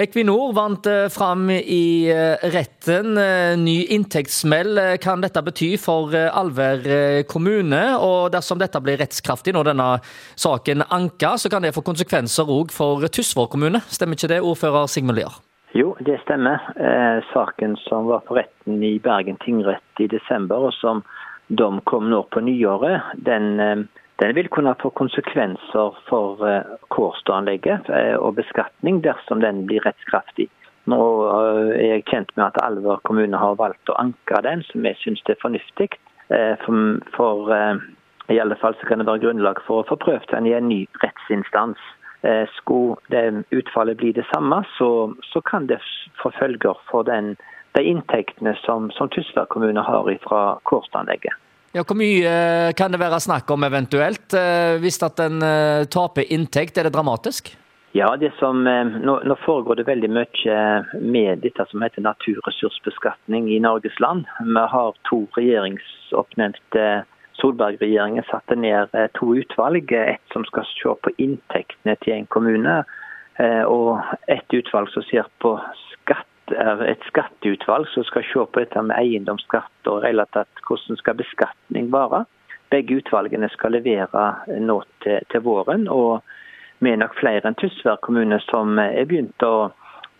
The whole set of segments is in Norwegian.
Equinor vant eh, fram i eh, retten. Eh, ny inntektssmell kan dette bety for Alver kommune. og Dersom dette blir rettskraftig når denne saken anker, så kan det få konsekvenser òg for Tysvår kommune. Stemmer ikke det, ordfører Sigmund Lier? Jo, det stemmer. Saken som var på retten i Bergen tingrett i desember, og som dom kom nå på nyåret, den den vil kunne få konsekvenser for eh, Kårstø-anlegget eh, og beskatning dersom den blir rettskraftig. Nå eh, er jeg kjent med at Alver kommune har valgt å anke den, som jeg syns er fornuftig. For, for i alle fall så kan det være grunnlag for å få prøvd den i en ny rettsinstans. Skulle det utfallet bli det samme, så, så kan det få følger for den, de inntektene som, som Tysvær kommune har fra Kårstø-anlegget. Ja, Hvor mye eh, kan det være snakk om eventuelt, eh, hvis at en eh, taper inntekt? Er det dramatisk? Ja, det som, nå, nå, foregår det veldig mye med dette som heter naturressursbeskatning i Norges land. Vi har to regjeringsoppnevnte Solberg-regjeringen satte ned to utvalg. Et som skal se på inntektene til en kommune, og et utvalg som ser på skatt er et skatteutvalg som skal se på dette med eiendomsskatt og relativt hvordan skal beskatning være. Begge utvalgene skal levere nå til, til våren. og Vi er nok flere enn Tysvær kommune som er begynt å,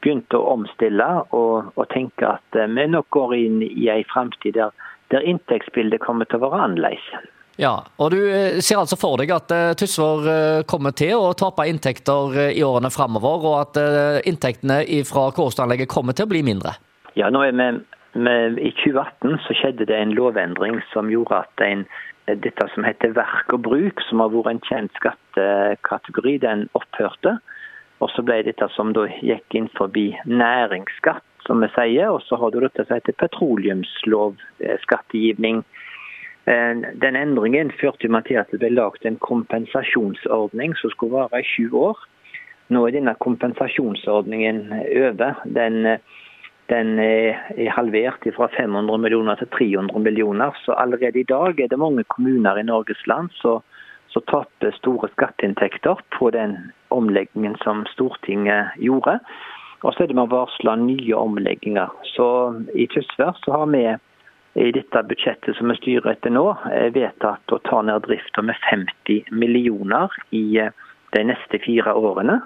begynt å omstille og, og, tenke at vi nok går inn i en framtid der, der inntektsbildet kommer til å være annerledes. Ja, og Du eh, ser altså for deg at uh, Tysvær uh, kommer til å tape inntekter i årene framover, og at inntektene fra Kårstø-anlegget kommer til å bli mindre? Ja, nå er vi, med, I 2018 så skjedde det en lovendring som gjorde at en, dette som heter verk og bruk, som har vært en kjent skattekategori, den opphørte. Og så ble dette som da gikk inn forbi næringsskatt, som vi sier. Og så har du dette som heter petroleumslovskattegivning. skattegivning Eh, den endringen førte til at det ble laget en kompensasjonsordning som skulle vare i sju år. Nå er denne kompensasjonsordningen over. Den, den er halvert fra 500 millioner til 300 millioner. Så allerede i dag er det mange kommuner i Norges land som taper store skatteinntekter på den omleggingen som Stortinget gjorde. Og så er det med å varsle nye omlegginger. Så i Tysvær så har vi i dette budsjettet som vi styrer etter nå, vedtatt å ta ned drifta med 50 millioner i eh, de neste fire årene.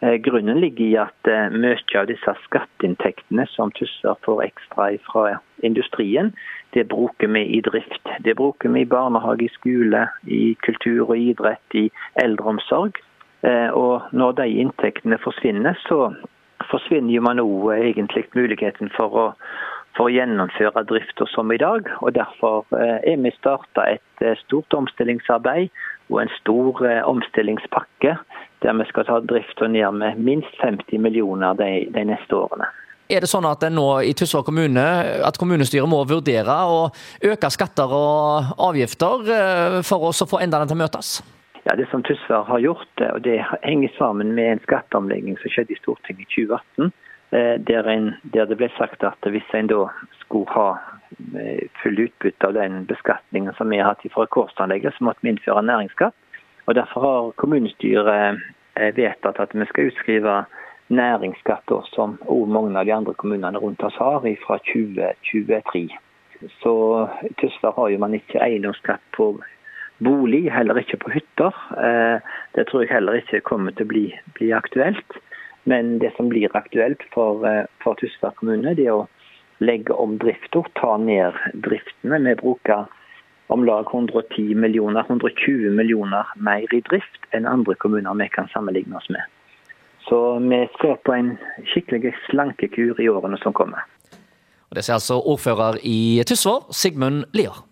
Eh, grunnen ligger i at eh, mye av disse skatteinntektene som Tussar får ekstra fra industrien, det bruker vi i drift. Det bruker vi i barnehage, i skole, i kultur og idrett, i eldreomsorg. Og når de inntektene forsvinner, så forsvinner man òg egentlig muligheten for å for å gjennomføre drifta som i dag. og Derfor eh, er vi starta et eh, stort omstillingsarbeid og en stor eh, omstillingspakke der vi skal ta drifta ned med minst 50 millioner de, de neste årene. Er det sånn at nå i Tysvær kommune, at kommunestyret må vurdere å øke skatter og avgifter for oss å få endene til å møtes? Ja, Det som Tysvær har gjort, og det henger sammen med en skatteomlegging som skjedde i Stortinget i 2018, Eh, der, en, der, det ble sagt at hvis en da skulle ha eh, full utbytte av den beskatningen som vi har hatt fra Kårstanlegget, så måtte vi innføre næringsskatt. Og Derfor har kommunestyret eh, vedtatt at vi skal utskrive næringsskatt, som også mange av de andre kommunene rundt oss har, fra 2023. Så Tysvær har jo man ikke eiendomsskatt på bolig, heller ikke på hytter. Det tror jeg heller ikke kommer til å bli, bli aktuelt. Men det som blir aktuelt for, eh, for Tysvær kommune, det er å legge om drifta, ta ned driftene. Vi bruker om lag 110 millioner, 120 millioner mer i drift enn andre kommuner vi kan sammenligne oss med. Så vi skal på en skikkelig slankekur i årene som kommer. Og det sier altså ordfører i Tysvær, Sigmund Lier.